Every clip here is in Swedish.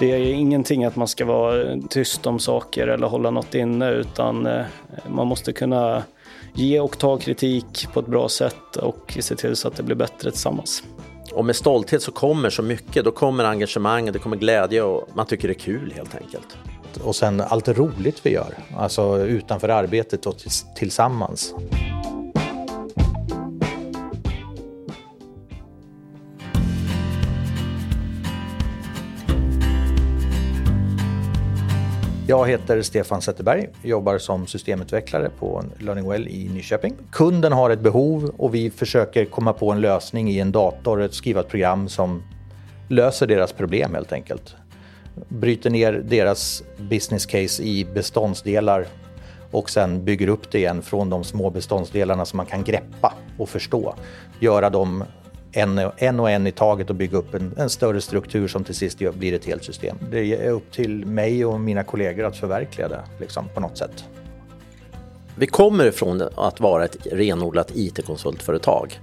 Det är ingenting att man ska vara tyst om saker eller hålla något inne utan eh, man måste kunna ge och ta kritik på ett bra sätt och se till så att det blir bättre tillsammans. Och med stolthet så kommer så mycket. Då kommer engagemang, det kommer glädje och man tycker det är kul helt enkelt. Och sen allt roligt vi gör, alltså utanför arbetet och tillsammans. Jag heter Stefan Zetterberg, jobbar som systemutvecklare på LearningWell i Nyköping. Kunden har ett behov och vi försöker komma på en lösning i en dator, ett skrivet program som löser deras problem helt enkelt. Bryter ner deras business case i beståndsdelar och sen bygger upp det igen från de små beståndsdelarna som man kan greppa och förstå. Göra dem en, en och en i taget och bygga upp en, en större struktur som till sist blir ett helt system. Det är upp till mig och mina kollegor att förverkliga det liksom, på något sätt. Vi kommer ifrån att vara ett renodlat IT-konsultföretag.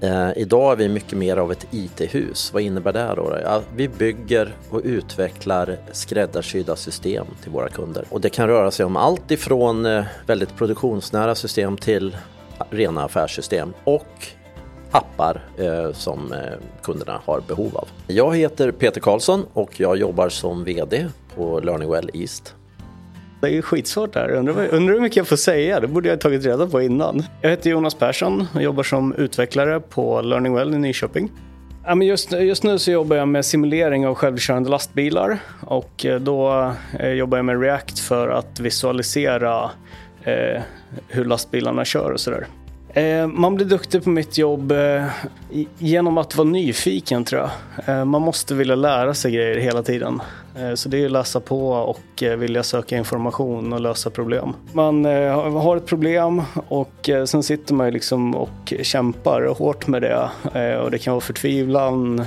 Eh, idag är vi mycket mer av ett IT-hus. Vad innebär det då? Ja, vi bygger och utvecklar skräddarsydda system till våra kunder. Och det kan röra sig om allt ifrån eh, väldigt produktionsnära system till rena affärssystem och appar eh, som eh, kunderna har behov av. Jag heter Peter Karlsson och jag jobbar som VD på Learning Well East. Det är skitsvårt där. Undrar, undrar hur mycket jag får säga. Det borde jag ha tagit reda på innan. Jag heter Jonas Persson och jobbar som utvecklare på Learning Well i Nyköping. just, just nu så jobbar jag med simulering av självkörande lastbilar och eh, då eh, jobbar jag med React för att visualisera eh, hur lastbilarna kör och sådär. Eh, man blir duktig på mitt jobb eh, genom att vara nyfiken tror jag. Eh, man måste vilja lära sig grejer hela tiden. Så det är att läsa på och vilja söka information och lösa problem. Man har ett problem och sen sitter man liksom och kämpar hårt med det. Och det kan vara förtvivlan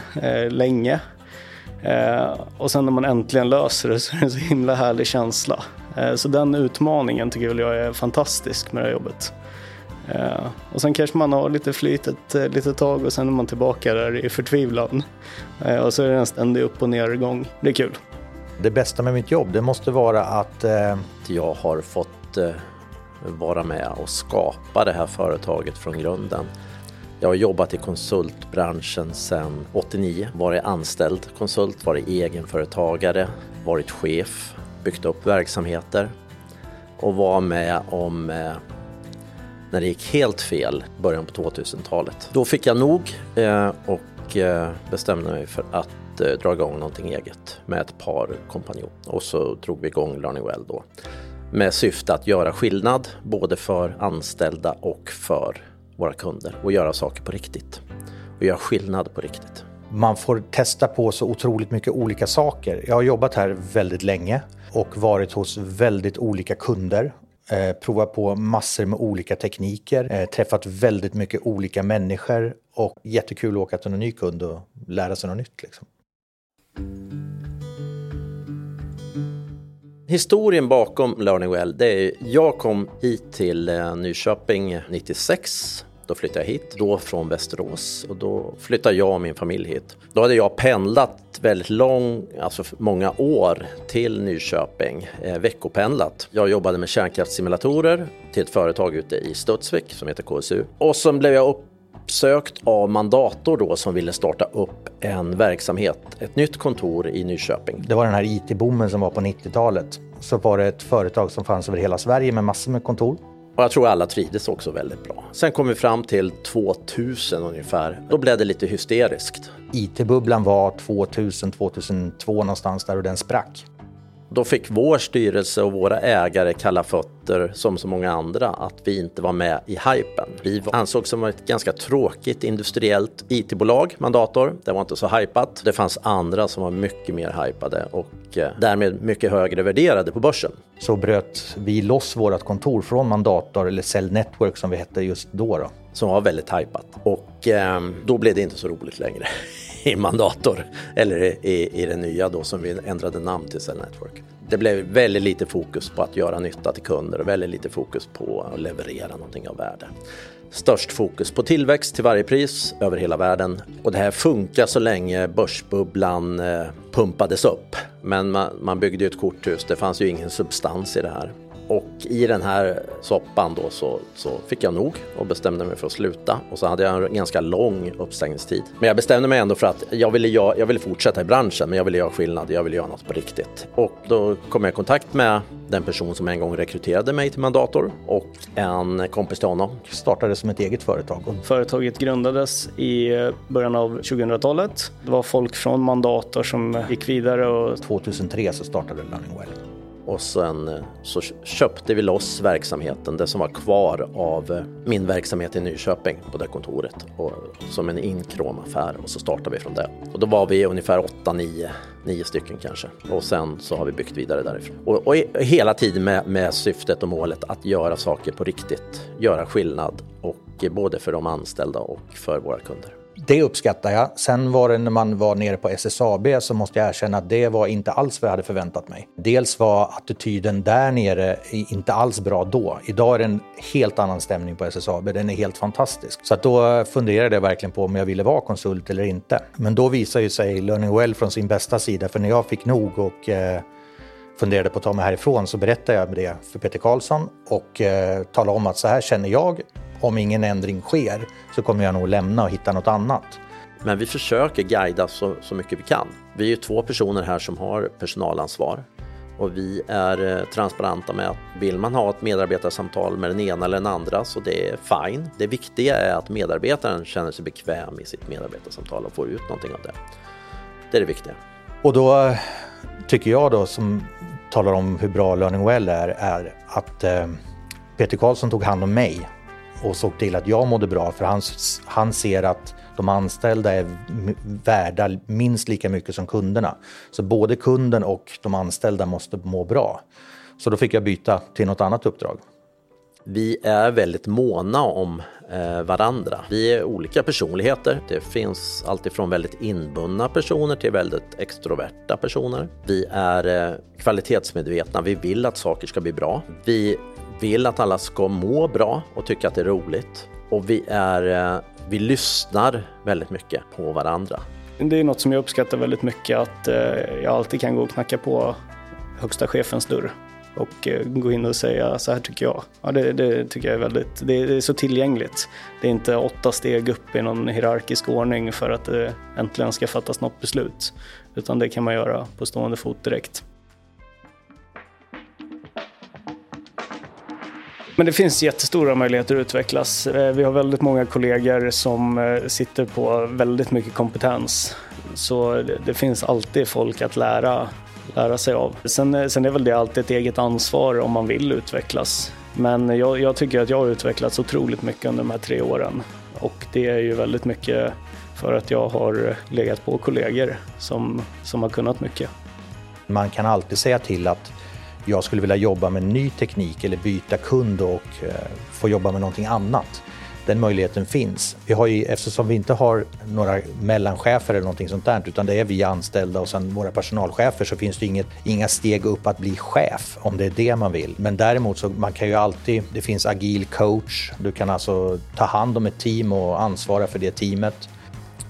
länge. Och sen när man äntligen löser det så är det en så himla härlig känsla. Så den utmaningen tycker jag är fantastisk med det här jobbet. Uh, och sen kanske man har lite flyt ett eh, uh, litet tag och sen är man tillbaka där i förtvivlan. Uh, och så är det en ständig upp och nergång. Det är kul. Det bästa med mitt jobb det måste vara att jag har fått vara med och skapa det här företaget från grunden. Jag har jobbat i konsultbranschen sedan 89, varit anställd konsult, varit egenföretagare, varit chef, byggt upp verksamheter och var med om när det gick helt fel i början på 2000-talet. Då fick jag nog eh, och eh, bestämde mig för att eh, dra igång någonting eget med ett par kompanjoner. Och så drog vi igång Learning Well då med syfte att göra skillnad både för anställda och för våra kunder och göra saker på riktigt. Och göra skillnad på riktigt. Man får testa på så otroligt mycket olika saker. Jag har jobbat här väldigt länge och varit hos väldigt olika kunder eh, provat på massor med olika tekniker, eh, träffat väldigt mycket olika människor och jättekul att åka till en ny kund och lära sig något nytt. Liksom. Historien bakom Learning Well, det är jag kom hit till eh, Nyköping 96 då flyttade jag hit, då från Västerås och då flyttade jag och min familj hit. Då hade jag pendlat väldigt lång, alltså många år till Nyköping, eh, veckopendlat. Jag jobbade med kärnkraftssimulatorer till ett företag ute i Studsvik som heter KSU. Och sen blev jag uppsökt av Mandator då som ville starta upp en verksamhet, ett nytt kontor i Nyköping. Det var den här IT-boomen som var på 90-talet. Så var det ett företag som fanns över hela Sverige med massor med kontor. Och jag tror alla trivdes också väldigt bra. Sen kom vi fram till 2000 ungefär. Då blev det lite hysteriskt. IT-bubblan var 2000, 2002 någonstans där och den sprack. Då fick vår styrelse och våra ägare kalla fötter som så många andra att vi inte var med i hypen. Vi ansågs som ett ganska tråkigt industriellt IT-bolag, Mandator. Det var inte så hypat. Det fanns andra som var mycket mer hypade och eh, därmed mycket högre värderade på börsen. Så bröt vi loss vårt kontor från Mandator, eller Cell Network som vi hette just då. då. Som var väldigt hypat och eh, då blev det inte så roligt längre. i Mandator, eller i, i det nya då som vi ändrade namn till Cell Network. Det blev väldigt lite fokus på att göra nytta till kunder och väldigt lite fokus på att leverera någonting av värde. Störst fokus på tillväxt till varje pris över hela världen och det här funkar så länge börsbubblan eh, pumpades upp Men man, man byggde ju ett korthus, det fanns ju ingen substans i det här. Och i den här soppan då så, så, fick jag nog och bestämde mig för att sluta. Och så hade jag en ganska lång uppsägningstid. Men jag bestämde mig ändå för att jag ville, jag, jag ville fortsätta i branschen men jag ville göra skillnad, jag ville göra något på riktigt. Och då kom jag i kontakt med den person som en gång rekryterade mig till Mandator och en kompis till honom. Startade som ett eget företag. Företaget grundades i början av 2000-talet. Det var folk från Mandator som gick vidare. Och... 2003 så startade Learningwell. Och sen eh, så köpte vi loss verksamheten, det som var kvar av eh, min verksamhet i Nyköping på det kontoret. Och, som en inkromaffär och så startade vi från det. Och då var vi ungefär 8-9 nio stycken kanske. Och sen så har vi byggt vidare därifrån. Och, och hela tiden med, med syftet och målet att göra saker på riktigt, göra skillnad och eh, både för de anställda och för våra kunder. Det uppskattar jag. Sen var det när man var nere på SSAB så måste jag erkänna att det var inte alls vad jag hade förväntat mig. Dels var attityden där nere inte alls bra då. Idag är det en helt annan stämning på SSAB. Den är helt fantastisk. Så att då funderade jag verkligen på om jag ville vara konsult eller inte. Men då visade ju sig Learning Well från sin bästa sida. För när jag fick nog och eh, funderade på att ta mig härifrån så berättade jag det för Peter Karlsson och eh, talade om att så här känner jag om ingen ändring sker så kommer jag nog lämna och hitta något annat. Men vi försöker guida så, så mycket vi kan. Vi är ju två personer här som har personalansvar och vi är eh, transparenta med att vill man ha ett medarbetarsamtal med den ena eller den andra så det är fine. Det viktiga är att medarbetaren känner sig bekväm i sitt medarbetarsamtal och får ut någonting av det. Det är det viktiga. Och då eh, tycker jag då som talar om hur bra Learning Well är, är att eh, Peter Karlsson tog hand om mig och såg till att jag mådde bra för han, han ser att de anställda är värda minst lika mycket som kunderna. Så både kunden och de anställda måste må bra. Så då fick jag byta till något annat uppdrag. Vi är väldigt måna om eh, varandra. Vi är olika personligheter. Det finns alltifrån väldigt inbundna personer till väldigt extroverta personer. Vi är eh, kvalitetsmedvetna. Vi vill att saker ska bli bra. Vi vill att alla ska må bra och tycka att det är roligt. Och vi, är, eh, vi lyssnar väldigt mycket på varandra. Det är något som jag uppskattar väldigt mycket, att eh, jag alltid kan gå och knacka på högsta chefens dörr och eh, gå in och säga så här tycker jag. Ja, det, det tycker jag är väldigt, det, det, är så tillgängligt. Det är inte åtta steg upp i någon hierarkisk ordning för att det äntligen ska fattas något beslut, utan det kan man göra på stående fot direkt. Men det finns jättestora möjligheter att utvecklas. Eh, vi har väldigt många kollegor som eh, sitter på väldigt mycket kompetens. Så det finns alltid folk att lära, lära sig av. Sen, eh, sen är väl det alltid ett eget ansvar om man vill utvecklas. Men jag, jag tycker att jag har utvecklats otroligt mycket under de här tre åren. Och det är ju väldigt mycket för att jag har legat på kollegor som, som har kunnat mycket. Man kan alltid säga till att jag skulle vilja jobba med ny teknik eller byta kund och eh, få jobba med någonting annat. Den möjligheten finns. Vi har ju, eftersom vi inte har några mellanchefer eller någonting sånt där utan det är vi anställda och sen våra personalchefer så finns det inget, inga steg upp att bli chef om det är det man vill. Men däremot så man kan ju alltid, det finns agil coach, du kan alltså ta hand om ett team och ansvara för det teamet.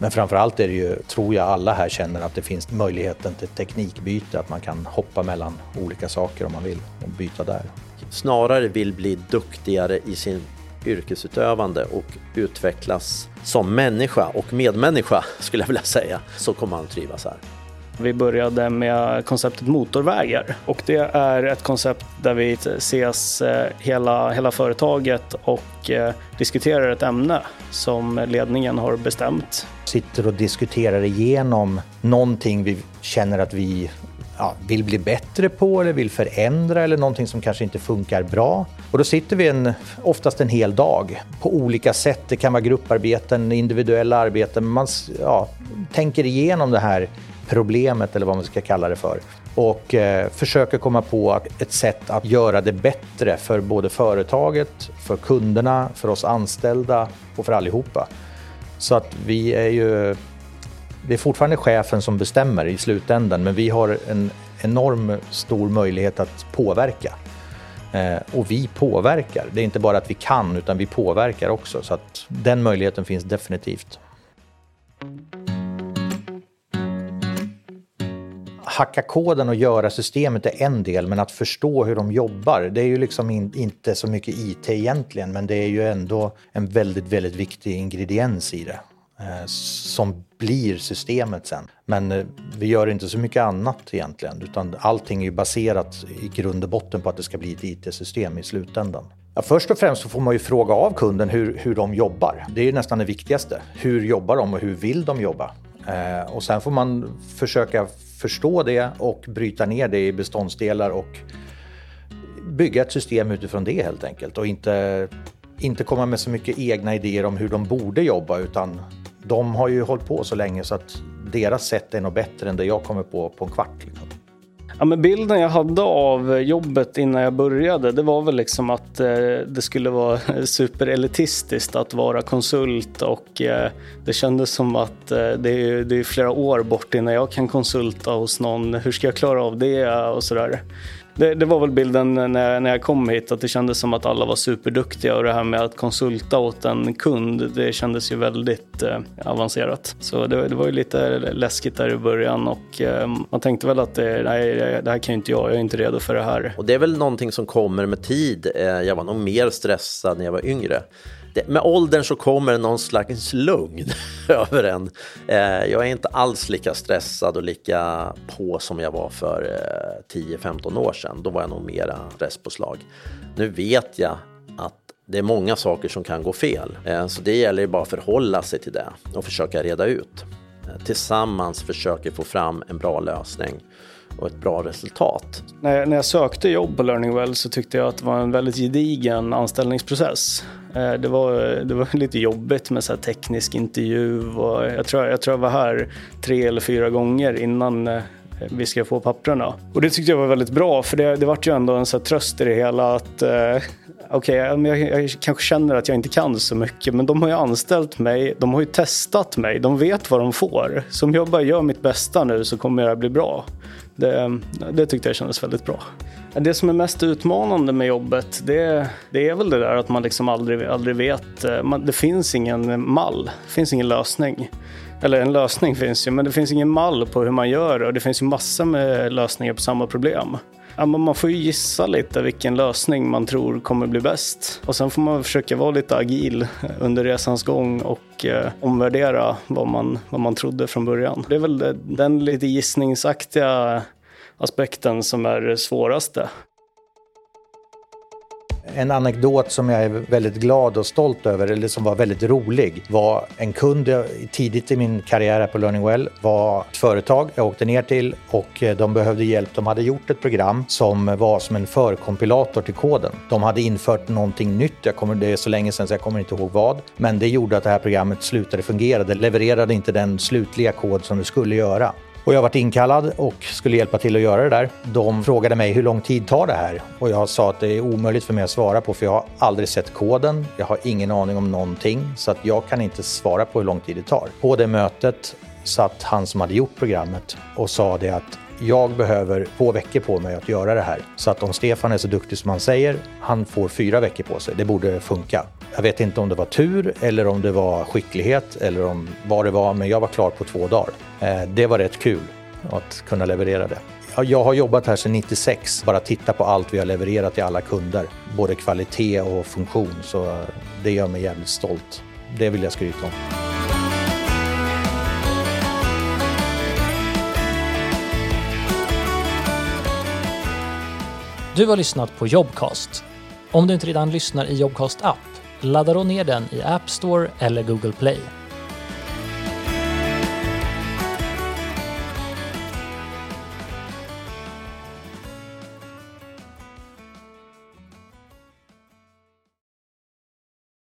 Men framförallt är det ju, tror jag alla här känner att det finns möjligheten till teknikbyte, att man kan hoppa mellan olika saker om man vill och byta där. Snarare vill bli duktigare i sin yrkesutövande och utvecklas som människa och medmänniska skulle jag vilja säga, så kommer man att trivas här. Vi började med konceptet motorvägar och det är ett koncept där vi ses eh, hela, hela företaget och eh, diskuterar ett ämne som ledningen har bestämt. Sitter och diskuterar igenom någonting vi känner att vi ja, vill bli bättre på eller vill förändra eller någonting som kanske inte funkar bra. Och då sitter vi en, oftast en hel dag på olika sätt. Det kan vara grupparbeten, individuella arbeten. Man ja, tänker igenom det här problemet eller vad man ska kalla det för och eh, försöker komma på ett sätt att göra det bättre för både företaget, för kunderna, för oss anställda och för allihopa. Så att vi är ju... Det är fortfarande chefen som bestämmer i slutändan men vi har en enorm stor möjlighet att påverka. Eh, och vi påverkar. Det är inte bara att vi kan utan vi påverkar också så att den möjligheten finns definitivt hacka koden och göra systemet är en del, men att förstå hur de jobbar, det är ju liksom in, inte så mycket IT egentligen, men det är ju ändå en väldigt, väldigt viktig ingrediens i det eh, som blir systemet sen. Men eh, vi gör inte så mycket annat egentligen, utan allting är ju baserat i grund och botten på att det ska bli ett IT-system i slutändan. Ja, först och främst så får man ju fråga av kunden hur, hur de jobbar. Det är ju nästan det viktigaste. Hur jobbar de och hur vill de jobba? Eh, och sen får man försöka förstå det och bryta ner det i beståndsdelar och bygga ett system utifrån det helt enkelt och inte, inte komma med så mycket egna idéer om hur de borde jobba utan de har ju hållit på så länge så att deras sätt är nog bättre än det jag kommer på på en kvart. Liksom. Ja, men bilden jag hade av jobbet innan jag började, det var väl liksom att eh, det skulle vara superelitistiskt att vara konsult och eh, det kändes som att eh, det, är, det är flera år bort innan jag kan konsulta hos någon. Hur ska jag klara av det och sådär. Det, det, var väl bilden när, när jag kom hit, att det kändes som att alla var superduktiga och det här med att konsulta åt en kund, det kändes ju väldigt eh, avancerat. Så det, det, var ju lite läskigt där i början och eh, man tänkte väl att det, nej, det här kan ju inte jag, jag är inte redo för det här. Och det är väl någonting som kommer med tid. Eh, jag var nog mer stressad när jag var yngre det, med åldern så kommer någon slags lugn över en. Eh, jag är inte alls lika stressad och lika på som jag var för eh, 10-15 år sedan. Då var jag nog mera stresspåslag. Nu vet jag att det är många saker som kan gå fel. Eh, så det gäller ju bara att förhålla sig till det och försöka reda ut. Eh, tillsammans försöker få fram en bra lösning och ett bra resultat. När jag, när jag sökte jobb på Learning Well så tyckte jag att det var en väldigt gedigen anställningsprocess. Eh, det var, eh, det var lite jobbigt med så teknisk intervju och jag tror, jag tror jag var här tre eller fyra gånger innan eh, vi skrev på papperna. Och det tyckte jag var väldigt bra för det, det vart ju ändå en så tröst i det hela att eh, okej, okay, jag, jag kanske känner att jag inte kan så mycket men de har ju anställt mig, de har ju testat mig, de vet vad de får. Så om jag bara gör mitt bästa nu så kommer det bli bra. Det, det tyckte jag kändes väldigt bra. Det som är mest utmanande med jobbet, det, det är väl det där att man liksom aldrig, aldrig vet. Eh, man, det finns ingen mall, det finns ingen lösning. Eller en lösning finns ju, men det finns ingen mall på hur man gör och det finns ju massor med lösningar på samma problem. Ja, man får ju gissa lite vilken lösning man tror kommer bli bäst. Och sen får man försöka vara lite agil under resans gång och eh, omvärdera vad man, vad man trodde från början. Det är väl den lite gissningsaktiga aspekten som är det svåraste. En anekdot som jag är väldigt glad och stolt över, eller som var väldigt rolig, var en kund tidigt i min karriär här på Learning Well var ett företag jag åkte ner till och eh, de behövde hjälp. De hade gjort ett program som var som en förkompilator till koden. De hade infört någonting nytt, jag kommer, det är så länge sedan så jag kommer inte ihåg vad, men det gjorde att det här programmet slutade fungera. Det levererade inte den slutliga kod som det skulle göra. Och jag varit inkallad och skulle hjälpa till att göra det där. De frågade mig hur lång tid tar det här? Och jag sa att det är omöjligt för mig att svara på för jag har aldrig sett koden. Jag har ingen aning om någonting så att jag kan inte svara på hur lång tid det tar. På det mötet satt han som hade gjort programmet och sa det att jag behöver två veckor på mig att göra det här. Så att om Stefan är så duktig som han säger, han får fyra veckor på sig. Det borde funka. Jag vet inte om det var tur eller om det var skicklighet eller om vad det var, men jag var klar på två dagar. Eh, det var rätt kul att kunna leverera det. Jag har jobbat här sedan 96, bara titta på allt vi har levererat till alla kunder. Både kvalitet och funktion, så det gör mig jävligt stolt. Det vill jag skryta om. Du har lyssnat på Jobcast. Om du inte redan lyssnar i Jobcast app, laddar då ner den i App Store eller Google Play.